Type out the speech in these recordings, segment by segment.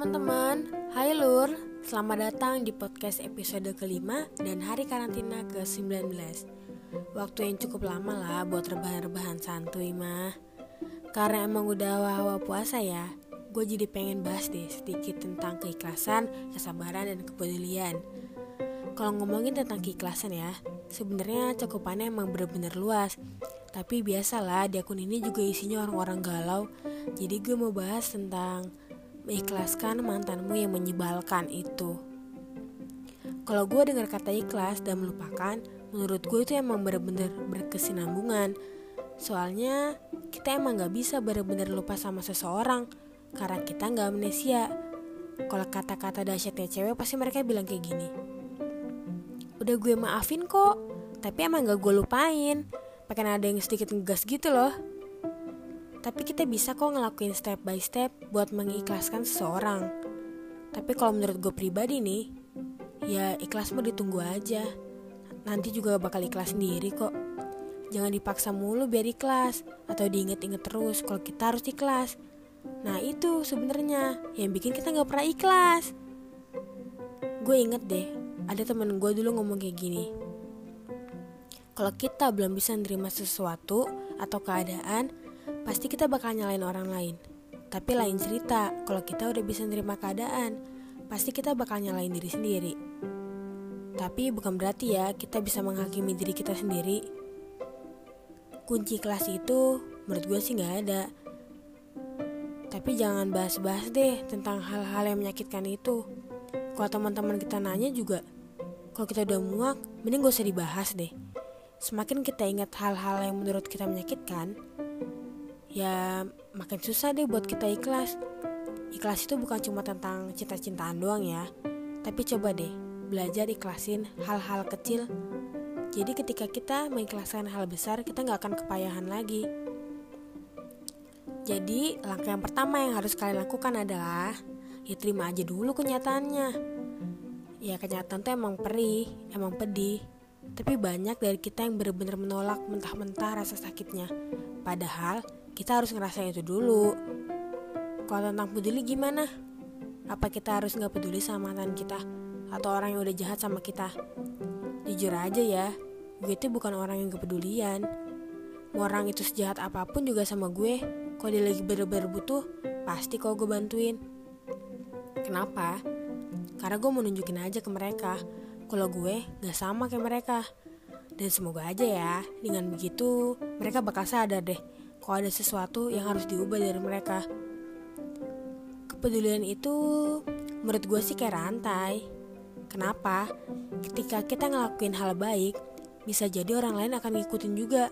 teman-teman, hai Lur Selamat datang di podcast episode kelima dan hari karantina ke-19 Waktu yang cukup lama lah buat rebahan-rebahan santuy mah. Karena emang udah hawa-hawa puasa ya Gue jadi pengen bahas deh sedikit tentang keikhlasan, kesabaran, dan kepedulian. Kalau ngomongin tentang keikhlasan ya Sebenarnya cakupannya emang bener-bener luas. Tapi biasalah di akun ini juga isinya orang-orang galau. Jadi gue mau bahas tentang mengikhlaskan mantanmu yang menyebalkan itu. Kalau gue dengar kata ikhlas dan melupakan, menurut gue itu emang bener-bener berkesinambungan. Soalnya kita emang gak bisa bener-bener lupa sama seseorang karena kita gak amnesia. Kalau kata-kata dahsyatnya cewek pasti mereka bilang kayak gini. Udah gue maafin kok, tapi emang gak gue lupain. Pakai ada yang sedikit ngegas gitu loh. Tapi kita bisa kok ngelakuin step by step buat mengikhlaskan seseorang. Tapi kalau menurut gue pribadi nih, ya ikhlasmu ditunggu aja. Nanti juga bakal ikhlas sendiri kok. Jangan dipaksa mulu biar ikhlas atau diinget-inget terus kalau kita harus ikhlas. Nah itu sebenarnya yang bikin kita nggak pernah ikhlas. Gue inget deh, ada temen gue dulu ngomong kayak gini. Kalau kita belum bisa nerima sesuatu atau keadaan, pasti kita bakal nyalain orang lain. Tapi lain cerita, kalau kita udah bisa nerima keadaan, pasti kita bakal nyalain diri sendiri. Tapi bukan berarti ya kita bisa menghakimi diri kita sendiri. Kunci kelas itu menurut gue sih gak ada. Tapi jangan bahas-bahas deh tentang hal-hal yang menyakitkan itu. Kalau teman-teman kita nanya juga, kalau kita udah muak, mending gak usah dibahas deh. Semakin kita ingat hal-hal yang menurut kita menyakitkan, ya makin susah deh buat kita ikhlas. Ikhlas itu bukan cuma tentang cinta-cintaan doang ya, tapi coba deh belajar ikhlasin hal-hal kecil. Jadi ketika kita mengikhlaskan hal besar, kita nggak akan kepayahan lagi. Jadi langkah yang pertama yang harus kalian lakukan adalah ya terima aja dulu kenyataannya. Ya kenyataan tuh emang perih, emang pedih. Tapi banyak dari kita yang benar-benar menolak mentah-mentah rasa sakitnya. Padahal kita harus ngerasain itu dulu. Kalau tentang peduli gimana? Apa kita harus nggak peduli sama mantan kita? Atau orang yang udah jahat sama kita? Jujur aja ya, gue itu bukan orang yang kepedulian. Mau orang itu sejahat apa pun juga sama gue, kalau dia lagi bener-bener butuh, pasti kok gue bantuin. Kenapa? Karena gue mau nunjukin aja ke mereka, kalau gue gak sama kayak mereka. Dan semoga aja ya, dengan begitu mereka bakal sadar deh kalau ada sesuatu yang harus diubah dari mereka. Kepedulian itu menurut gue sih kayak rantai. Kenapa? Ketika kita ngelakuin hal baik, bisa jadi orang lain akan ngikutin juga.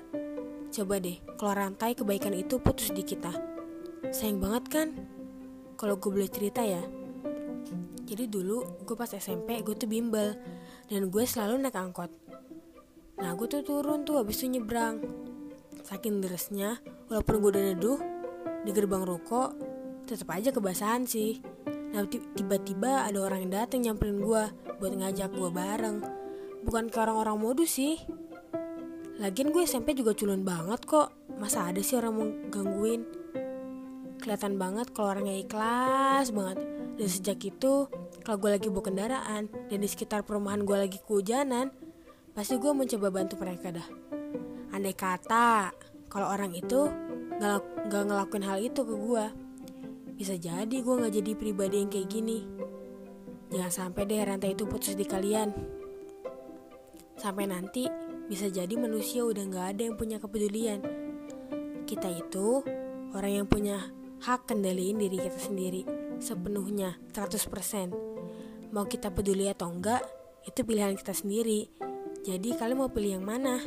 Coba deh, kalau rantai kebaikan itu putus di kita. Sayang banget kan? Kalau gue boleh cerita ya. Jadi dulu gue pas SMP gue tuh bimbel dan gue selalu naik angkot. Nah gue tuh turun tuh habis itu nyebrang Saking derasnya, walaupun gue udah neduh di gerbang ruko, tetap aja kebasahan sih. Nah tiba-tiba ada orang yang datang nyamperin gue buat ngajak gue bareng. Bukan ke orang-orang modus sih. Lagian gue SMP juga culun banget kok. Masa ada sih orang mau gangguin? Kelihatan banget kalau orangnya ikhlas banget. Dan sejak itu, kalau gue lagi bawa kendaraan dan di sekitar perumahan gue lagi kehujanan, pasti gue mencoba bantu mereka dah. Andai kata kalau orang itu gak, gak ngelakuin hal itu ke gue, bisa jadi gue gak jadi pribadi yang kayak gini. Jangan sampai deh rantai itu putus di kalian. Sampai nanti bisa jadi manusia udah gak ada yang punya kepedulian. Kita itu orang yang punya hak kendaliin diri kita sendiri sepenuhnya 100%. Mau kita peduli atau enggak, itu pilihan kita sendiri. Jadi kalian mau pilih yang mana?